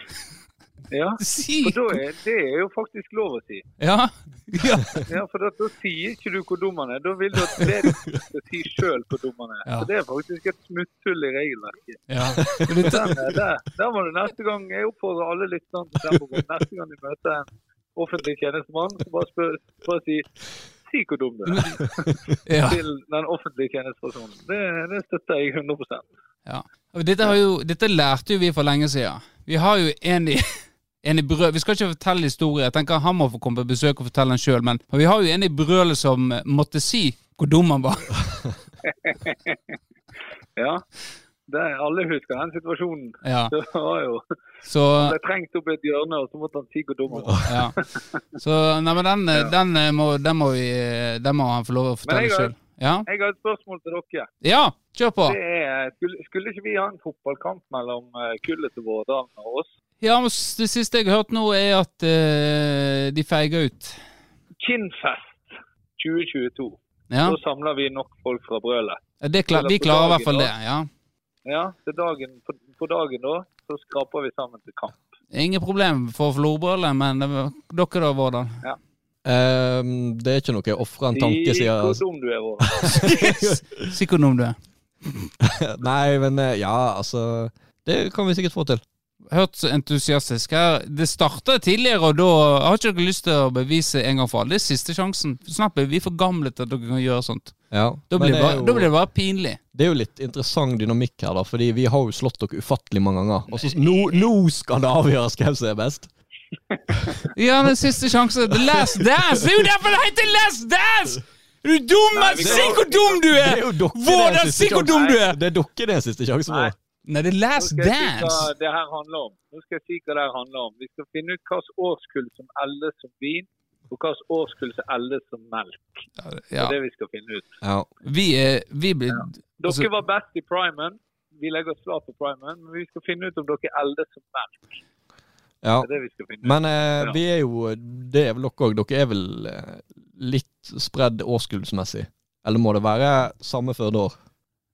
E: Ja, for da er, det er jo faktisk lov å si.
B: Ja. ja.
E: Ja, for da, da sier ikke du hvor dum han er. Da vil du at det du skal si sjøl hvor dum han er.
B: Ja.
E: Så det er faktisk et smutthull i regelverket.
B: ja.
E: Er der, må du neste gang Jeg oppfordrer alle lytterne til på. Neste gang de møter en offentlig tjenestemann, så bare, spør, bare si Si hvor dum du er til den offentlige tjenestepersonen. Det, det støtter jeg 100%
B: Ja. Dette, har jo, dette lærte jo vi for lenge siden. Vi har jo en i, en i brød... Vi skal ikke fortelle historier. jeg tenker han må få komme på besøk og fortelle den sjøl, men vi har jo en i brølet som måtte si hvor dum han var.
E: Ja. Det, alle husker den situasjonen.
B: Ja.
E: Det var jo
B: Så
E: Han ble trengt opp i et hjørne, og så måtte han si hvor dum han var.
B: Ja. Så nei, men den,
E: Ja.
B: den, eh, må, den, må vi, eh, den må han få lov å fortelle sjøl. Ja.
E: Jeg har et spørsmål til dere.
B: ja, kjør på.
E: Er, skulle, skulle ikke vi ha en fotballkamp mellom eh, kullet til Vårdalen og oss?
B: Ja, men Det siste jeg har hørt nå, er at uh, de feiger ut.
E: Kinnfest 2022.
B: Ja,
E: Så samler vi nok folk fra brølet.
B: det klar, Vi klarer i hvert fall det. ja.
E: Ja, dagen, på, på dagen da, så skraper vi sammen til kamp.
B: Ingen problem for florbrølet, men var- dere da, Vårdal?
C: Ehm, det er ikke noe jeg ofrer en tanke,
E: Si hvor dum du er, Vårdal.
B: Si hvor dum du er.
C: Nei, men eh, ja, altså Det kan vi sikkert få til.
B: Hørt så entusiastisk her. Det starta tidligere, og da har ikke dere lyst til å bevise en gang for alle. Det er siste sjansen. Snart blir vi for gamle til at dere kan gjøre sånt.
C: Ja,
B: Da blir, det
C: det
B: bare,
C: jo-
B: da blir det bare pinlig.
C: Det er jo litt interessant dynamikk her, da, fordi vi har jo slått dere ufattelig mange ganger. Og så nå, nå skal det avgjøres hvem som er best.
B: Ja, den siste sjansen. The Last Dance! Det er jo derfor det heter Last Dance! Er du dum? Si hvor dum du er! Vårdal, si
C: siste
B: hvor dum du er!
C: Det er dere det er siste sjanse
E: Nei.
B: Nei, det er Last
E: si
B: Dance.
E: det her handler om. Nå skal jeg si hva det her handler om. Vi skal finne ut hvilket årskull som eldes som vin, og hvilket årskull som eldes som melk. Det er det vi skal finne ut.
C: Ja.
B: Vi er Vi blir
E: Dere
B: Altså-
E: var best i primen. Vi legger oss flat på primen, men vi skal finne ut om dere eldes som melk.
C: Ja.
E: Det er det vi skal finne.
C: Men eh,
E: Ja.
C: vi er jo Det er vel dere òg. Dere er vel eh, litt spredd årskullsmessig? Eller må det være samme før det år?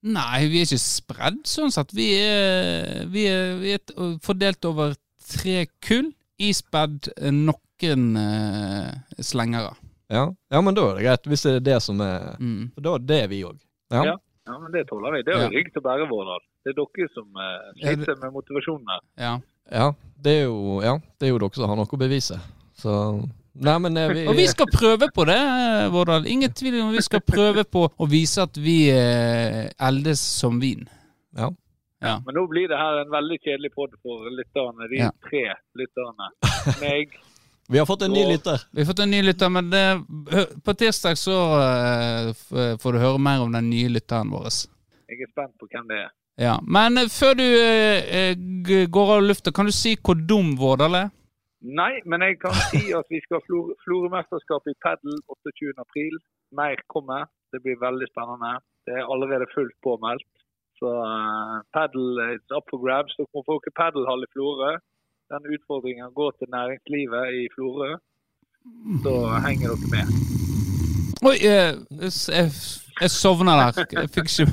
B: Nei, vi er ikke spredd sånn sett. Vi er, vi er, vi er fordelt over tre kull, ispedd noen eh, slengere.
C: Ja. ja, men da er det greit. Hvis det er det som er
B: Mm.
C: For da er det vi òg. Ja.
E: Ja. Ja, men Det tåler vi. Det er jo
B: Ja.
E: rygg til å bære, Vårdal. Det er dere som eh, sliter med motivasjonen her.
B: Ja.
C: Ja. Det er jo Ja, det er jo dere som har noe å bevise. Så Nei, men eh, vi,
B: Og vi skal prøve på det, eh, Vårdal. Ingen tvil om vi skal prøve på å vise at vi eh, eldes som vin.
C: Ja.
B: Ja.
E: Men nå blir det her en veldig kjedelig pod for lytterne. De
B: Ja.
E: tre lytterne. Meg,
C: Vi har fått en ny lytter.
B: Vi har fått en ny lytter, men det, på tirsdag så får du høre mer om den nye lytteren vår.
E: jeg er spent på hvem det er.
B: Ja. Men eh, før du eh, eh, går av lufta, kan du si hvor dum Vårdal er?
E: Nei, men jeg kan si at vi skal ha Flor- Florø-mesterskap i padel 28. april. Mer kommer. Det blir veldig spennende. Det er allerede fullt påmeldt. Så uh, padel is up for grabs. Dere må få dere padelhall i Florø. Den utfordringen går til næringslivet i Florø. Så henger dere med.
B: Oi, jeg, jeg, jeg sovna der. Jeg fikk ikke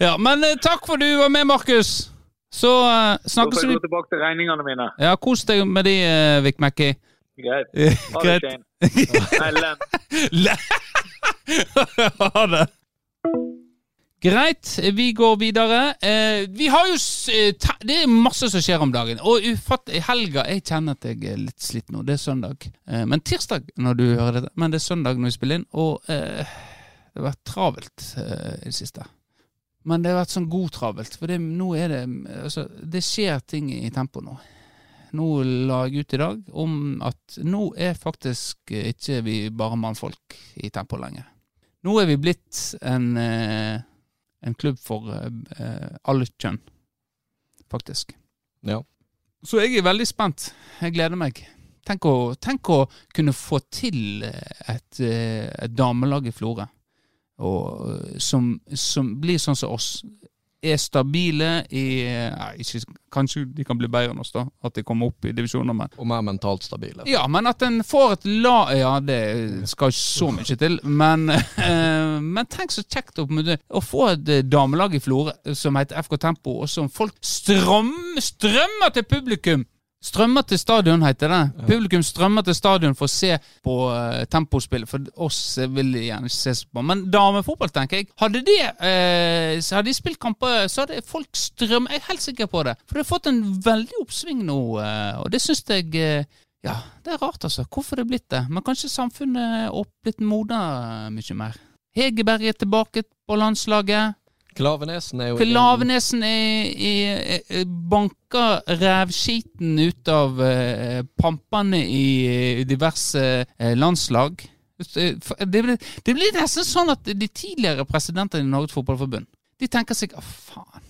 B: Ja, men eh, takk for du var med, Markus. Så eh,
E: Så får jeg gå tilbake til regningene mine.
B: Ja, kos deg med de, uh, Vic Mackey.
E: Greit.
B: Eh,
E: Ha det,
B: Greit.
E: Shane. Nei, Len.
B: Ha det. Greit, vi går videre. Eh, vi har jo s- eh, ta- Det er masse som skjer om dagen. Og ufatt, i helga Jeg kjenner at jeg er litt slitt nå. Det er søndag. Eh, men tirsdag når du hører dette. Men det er søndag når vi spiller inn. Og eh, det har vært travelt eh, i det siste. Men det har vært sånn godtravelt. For det, nå er det altså, Det skjer ting i tempo nå. Nå la jeg ut i dag om at nå er faktisk ikke vi bare mannfolk i tempo lenger. Nå er vi blitt en, eh, en klubb for eh, alle kjønn, faktisk.
C: Ja.
B: Så jeg er veldig spent. Jeg gleder meg. Tenk å, tenk å kunne få til et, eh, et damelag i Florø som, som blir sånn som oss. Er stabile i nei, ikke, Kanskje de kan bli bedre enn oss, da. At de kommer opp i divisjoner. Men
C: Og mer mentalt stabile.
B: ja, men at en får et la... Ja, det skal ikke så mye til. Men, eh, men tenk så kjekt opp med det. å få et eh, damelag i Florø som heter FK Tempo, og som folk strøm, strømmer til publikum! Strømmer til stadion, heter det. Publikum strømmer til stadion for å se på uh, tempospill. For oss eh, vil de gjerne ses på. Men damefotball, tenker jeg. Hadde de, uh, hadde de spilt kamper, så hadde folk strømmet Jeg er helt sikker på det. For det har fått en veldig oppsving nå, uh, og det syns jeg eh, ja, det er rart, altså. Hvorfor det er blitt det? Men kanskje samfunnet er blitt modnere mye mer. Hegerberg er tilbake på landslaget.
C: Klavenesen er jo
B: Klavenesen er, er, er, banker rævskiten ut av uh, pampene i eh, diverse uh, landslag. Det blir, det blir nesten sånn at de tidligere presidentene i Norges Fotballforbund De tenker seg Å, faen.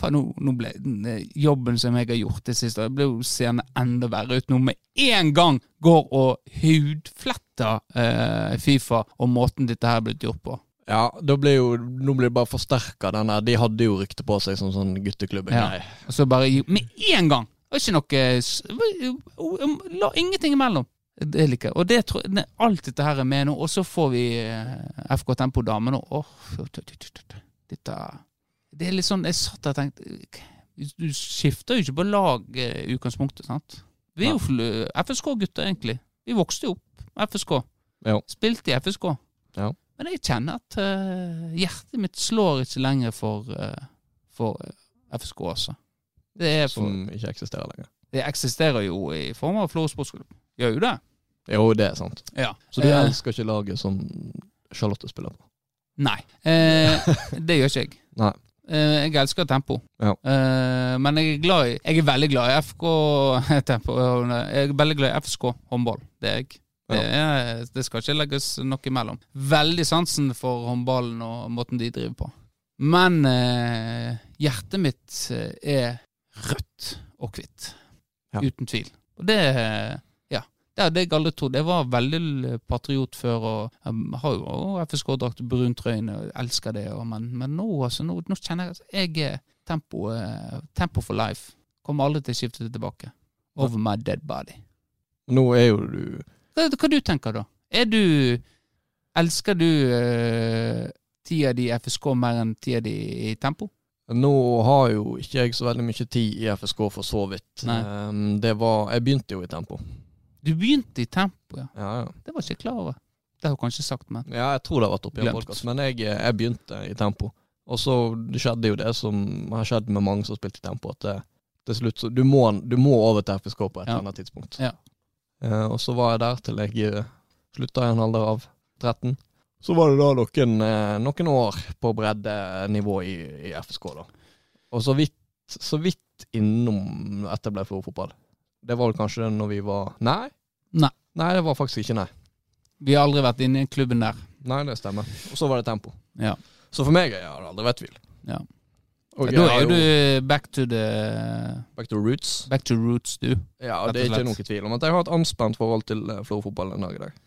B: faen nå, nå ble jobben som jeg har gjort det siste, det ble jo seende enda verre ut nå med en gang går og hudfletter eh, Fifa og måten dette her er blitt gjort på.
C: Ja, da ble jo, nå blir det bare forsterka den der. De hadde jo rykte på seg som sånn gutteklubb.
B: Ja. Og så bare med en gang! Og ikke noe La ingenting imellom. Det liker jeg. Og det tror jeg, alt dette her er med nå, og så får vi eh, FK Tempo Dame nå. Dette Det er litt sånn Jeg satt der og tenkte Du skifter jo ikke på lag eh, i utgangspunktet, sant? Vi er jo FSK-gutter, egentlig. Vi vokste jo opp FSK.
C: Jo.
B: Spilte i FSK.
C: Ja.
B: Men jeg kjenner at uh, hjertet mitt slår ikke lenger for, uh, for eh, FSK, altså. Det, er for,
C: Som ikke eksisterer lenger.
B: det eksisterer jo i form av Florø sportsklubb. Gjør jo det.
C: Jo, det er sant.
B: Ja.
C: Så du
B: Eh,
C: elsker ikke laget som Charlotte spiller på?
B: Nei. Eh, det gjør ikke jeg.
C: Nei.
B: Eh, jeg elsker tempo.
C: Ja.
B: Men jeg er glad i Jeg er veldig glad i FK tempo. Jeg er veldig glad i FSK håndball. Det er jeg. Det, er, det skal ikke legges noe imellom. Veldig sansen for håndballen og måten de driver på. Men eh, hjertet mitt eh, er rødt og hvitt.
C: Ja.
B: Uten tvil. Og det Ja. Det hadde jeg aldri trodd. Jeg var veldig patriot før og jeg har jo FSK-drakt og Bruntrøyene, trøye og elsker det. Og, men, men nå, altså, nå, nå kjenner jeg at jeg er tempo, eh, tempo for life. Kommer aldri til å skifte det tilbake. Over my dead body.
C: Nå er jo du
B: Hva, hva du tenker da? Er du Elsker du uh, tida di i FSK mer enn tida di i tempo?
C: Nå har jo ikke jeg så veldig mye tid i FSK, for så vidt. Um, det var Jeg begynte jo i tempo.
B: Du begynte i tempo, ja.
C: Ja, ja.
B: Det var ikke jeg klar over. Det har jeg kanskje sagt, men
C: ja jeg tror det har vært oppe i en podkast, men jeg, jeg begynte i tempo. Og så skjedde jo det som har skjedd med mange som har spilt i tempo, at det, til slutt så du må, du må over til FSK på et
B: Ja.
C: eller annet tidspunkt.
B: Ja.
C: Eh, og så var jeg der til jeg eh, slutta i en alder av 13. Så var det da noen, eh, noen år på breddenivå i, i FSK, da. Og så vidt, så vidt innom etter jeg ble fotball. Det var vel kanskje når vi var Nei.
B: Nei.
C: Nei, det var faktisk ikke nei.
B: vi har aldri vært inne i klubben der.
C: Nei, det stemmer. Og så var det tempo.
B: Ja.
C: Så for meg har det aldri vært tvil.
B: Ja.
C: Og
B: da er
C: jo
B: du back to the
C: back to roots.
B: Back to roots, du.
C: Ja, det er ikke noe tvil om at jeg har et anspent forhold til eh, Florø-fotball en dag i dag.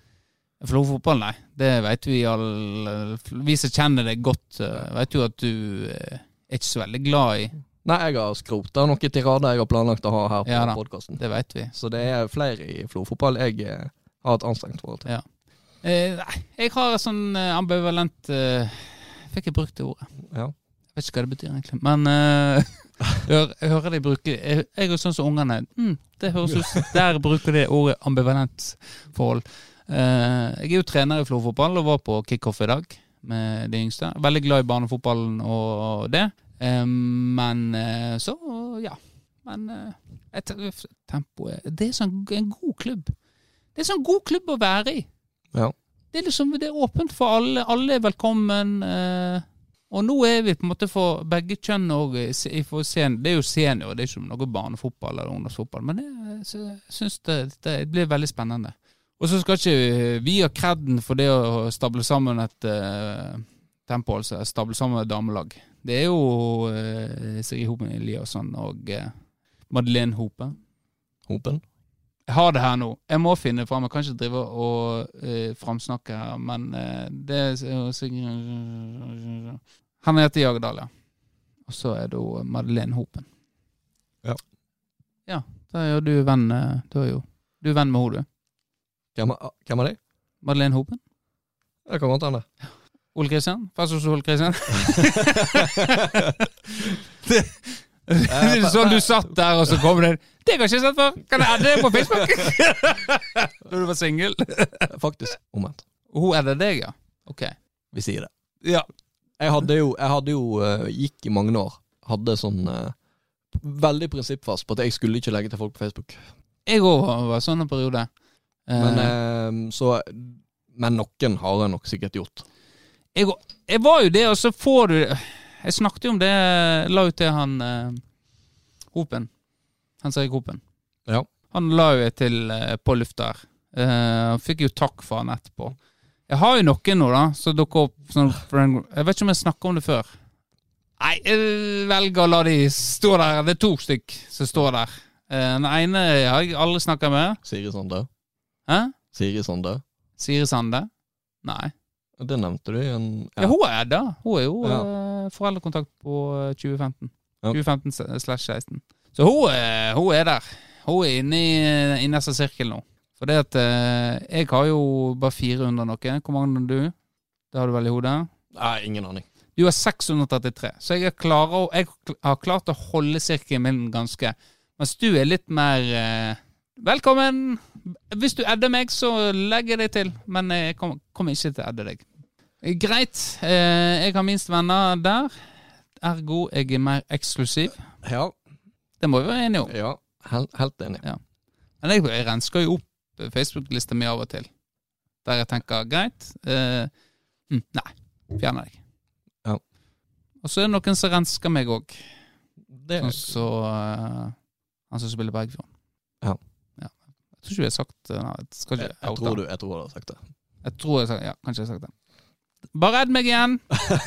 B: Florø-fotball, nei. Det vet vi alle. Vi som kjenner deg godt, uh, vet jo at du eh, er ikke så veldig glad i
C: Nei, jeg har skrota noen tirader jeg har planlagt å ha her på
B: Ja
C: podkasten.
B: Det vet vi.
C: Så det er flere i Florø-fotball jeg eh, har et anstrengt forhold til.
B: Ja. Eh, nei, jeg har et sånn eh, ambivalent eh, Fikk jeg brukt det ordet?
C: Ja.
B: Jeg vet ikke hva det betyr, egentlig. Men uh, jeg, hører, de bruke Jeg, jeg er sånn som ungene. Mm, det høres ut Der bruker de ordet ambivalent forhold. Uh, jeg er jo trener i Florø-fotball og var på kickoff i dag med de yngste. Veldig glad i barnefotballen og det. Uh, men eh, så, ja. Men eh, tempoet Det er sånn en god klubb. Det er sånn god klubb å være i.
C: Ja.
B: Det er liksom det er åpent for alle. Alle er velkommen. Eh, og nå er vi på en måte for begge kjønn òg. Det er jo senior, det er ikke noe barnefotball eller ungdomsfotball. Men jeg syns det, det blir veldig spennende. Og så skal ikke vi ha kreden for det å stable sammen et uh, tempo, altså stable sammen et damelag. Det er jo uh, Sigrid Hopen Eliasson og uh, Madeleine Hope.
C: Hopen.
B: Jeg har det her nå. Jeg må finne fram. Jeg kan ikke drive og uh, framsnakke her, men uh, det er jo heter Jagerdal, ja. Og så er det Madeleine Hopen.
C: Ja.
B: Ja, da er jo du venn eh, Du er jo du er venn med henne, du.
C: Hvem, er- hvem er de?
B: Madeleine Hopen.
C: Det kan godt hende.
B: Ole Kristian? Fast hos Ole Kristian? det, det er sånn du satt der, og så kom det Det har jeg ikke sett før! Kan jeg adde det på Facebook? Da du var singel?
C: Faktisk omvendt.
B: Hun er det deg, ja? Ok.
C: Vi sier det.
B: Ja.
C: Jeg hadde jo, jeg hadde jo uh, gikk i mange år. Hadde sånn uh, veldig prinsippfast på at jeg skulle ikke legge til folk på Facebook.
B: Jeg òg var sånn en periode.
C: Men, uh, så, men noen har jeg nok sikkert gjort.
B: jeg, jeg var jo det, og så får du Jeg snakket jo om det, la ut til han Hopen. Hans Erik Hopen.
C: Ja.
B: Han la jo til på lufta her. Uh, fikk jo takk for han etterpå. Jeg har jo noen nå, da, som dukker opp sånn Jeg vet ikke om jeg snakka om det før. Nei, jeg velger å la de stå der. Det er to stykk som står der. Eh, Den ene har jeg aldri snakka med.
C: Siri Sande.
B: Hæ?
C: Siri Sande.
B: Siri Sande? Nei.
C: Det nevnte du i en
B: Ja, hun er da. Hun er jo
C: Ja.
B: eh, foreldrekontakt på eh, 2015.
C: Ja.
B: 2015 slash 16. Så hun, hun er der. Hun er inne i, innerste sirkel nå. For det at eh, jeg har jo bare 400 noe. Hvor mange har du? Det har du vel i hodet?
C: Nei, ingen aning.
B: Du har 633. Så jeg, er klarer, jeg har klart å holde sirkelen min ganske. Mens du er litt mer eh, Velkommen! Hvis du edder meg, så legger jeg deg til. Men jeg kommer kommer ikke til å edde deg. Greit. Eh, jeg har minst venner der. Ergo jeg er mer eksklusiv.
C: Ja,
B: Det må vi være enige om.
C: ja helt, helt enig.
B: Men jeg, jeg rensker jo opp Facebook-lista mi av og til. Der jeg tenker greit. Eh, hm, nei, fjerner deg.
C: Ja.
B: Og så er det noen som rensker meg òg.
C: Det,
B: Sånn så eh, Han som spiller Bergfjorden.
C: Ja.
B: ja. Jeg tror ikke vi har sagt eh, Nei, jeg skal ikke
C: jeg,
B: jeg,
C: tror du, jeg tror du har sagt det.
B: Jeg tror jeg Ja, kanskje jeg har sagt det. Bare redd meg igjen!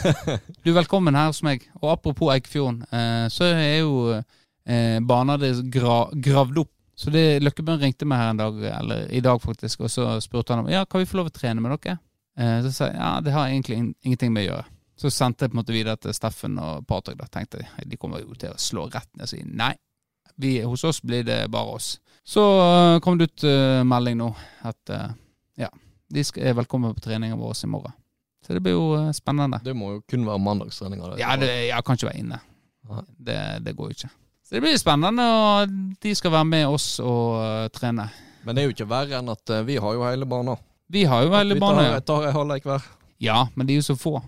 B: Du er velkommen her hos meg. Og apropos Eikfjorden, eh, så er jo eh, baner det gra gravd opp. Så det Løkkebøen ringte meg her en dag, eller i dag faktisk, og så spurte han om Ja, kan vi få lov å trene med dere. Eh, så sa jeg ja, det har egentlig ingenting med å gjøre. Så sendte jeg på en måte videre til Steffen og Patrick. Da tenkte jeg de kommer jo til å slå rett ned og si nei. Vi, hos oss blir det bare oss. Så eh, kom det ut uh, melding nå at uh, ja, de skal, er velkommen på treningen vår i morgen. Så det blir jo spennende.
C: Det må jo kun være mandagstreninger.
B: Ja, det, jeg kan ikke være inne. Det, det går jo ikke. Så det blir spennende, og de skal være med oss og eh, trene.
C: Men det er jo ikke verre enn at eh, vi har jo hele banen.
B: Vi har jo veldig
C: Vi
B: bane.
C: tar, tar en halvlek hver.
B: Ja, men de er jo så få.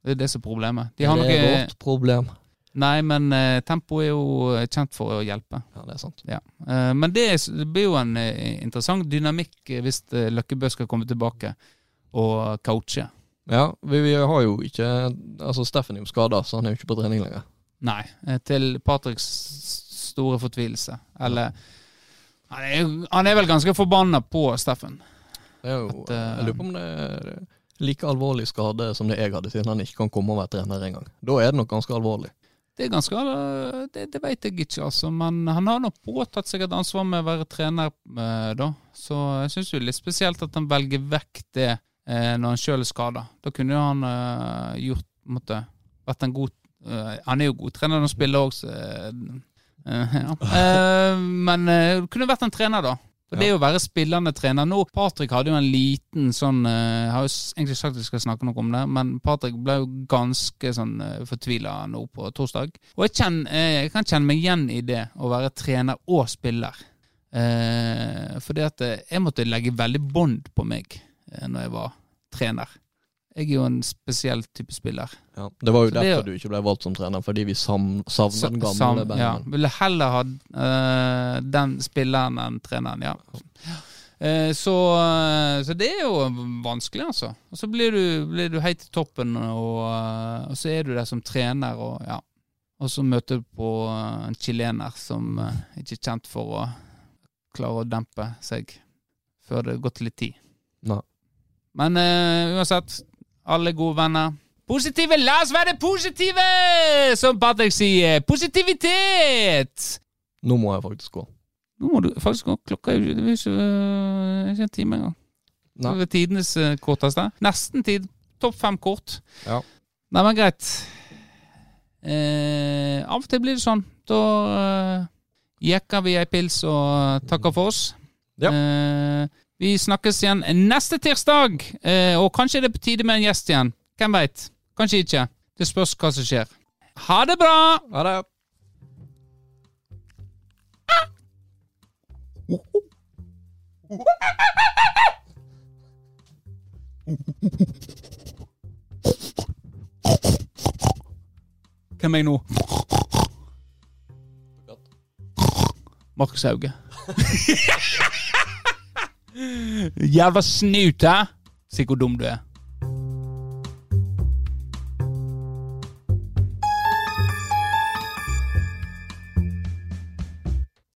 B: Det er det som er problemet. De har
C: det er
B: noe
C: vårt problem.
B: Nei, men uh, tempo er jo kjent for å hjelpe.
C: Ja, det er sant.
B: Ja. Uh, men det, er- det blir jo en uh, interessant dynamikk eh, hvis uh, Løkkebø skal komme tilbake og coache.
C: Ja, vi, vi har jo ikke Altså, Steffen er jo skada, så han er jo ikke på trening lenger.
B: Nei, eh, til Patriks store fortvilelse. Eller han er, han er vel ganske forbanna på Steffen.
C: Det er jo,
B: At, eh,
C: jeg lurer på om det er like alvorlig skade som det jeg hadde, siden han ikke kan komme og være trener engang. Da er det nok ganske alvorlig.
B: Det er ganske eh, Det, det vet jeg ikke, altså. Men han har nok påtatt seg et ansvar med å være trener, eh, da. Så jeg syns jo litt spesielt at han velger vekk det eh, når han sjøl er skada. Da kunne jo han eh, gjort måtte, vært en god Han er jo god trener han spiller òg, så eh, ja. Eh, Men eh, det kunne vært en trener, da. For det å være spillende trener nå. Patrick hadde jo en liten sånn eh, Jeg har jo egentlig sagt at vi skal snakke noe om det, men Patrick ble jo ganske sånn fortvila nå på torsdag. Og jeg, kjenner, eh, jeg kan kjenne meg igjen i det, å være trener og spiller. Eh, fordi at eh, jeg måtte legge veldig bånd på meg eh, når jeg var trener. Jeg er jo en spesiell type spiller.
C: Ja, det var jo
B: Så det er
C: derfor du ikke ble valgt som trener, fordi vi savner den gamle
B: Sam-
C: bandet.
B: Ja, ville heller ha uh, den spilleren enn treneren, ja. Eh, så, uh, så det er jo vanskelig, altså. Og så blir du, blir du helt til toppen, og, og så er du der som trener, og ja. Og så møter du på en chilener som ikke er kjent for å klare å dempe seg før det har gått litt tid.
C: Nei.
B: Men uansett, alle gode venner. Positive! La oss være positive! Som Patrick sier. Positivitet!
C: Nå må jeg faktisk gå.
B: Nå må du faktisk gå. Klokka er jo ikke, øh, ikke en time engang.
C: Nei.
B: Det er tidenes øh, korteste. Nesten tid. Topp fem kort.
C: Ja.
B: Nei, men greit. Eh, av og til blir det sånn. Da eh, jekker vi ei pils og takker for oss.
C: Ja.
B: Eh, vi snakkes igjen neste tirsdag, eh, og kanskje er det på tide med en gjest igjen. Hvem veit? Kanskje ikke. Det spørs hva som skjer. Ha det bra!
C: Ha det!
B: Hvem er jeg nå? Markus Hauge. Jævla snut, hæ? Se hvor dum du er.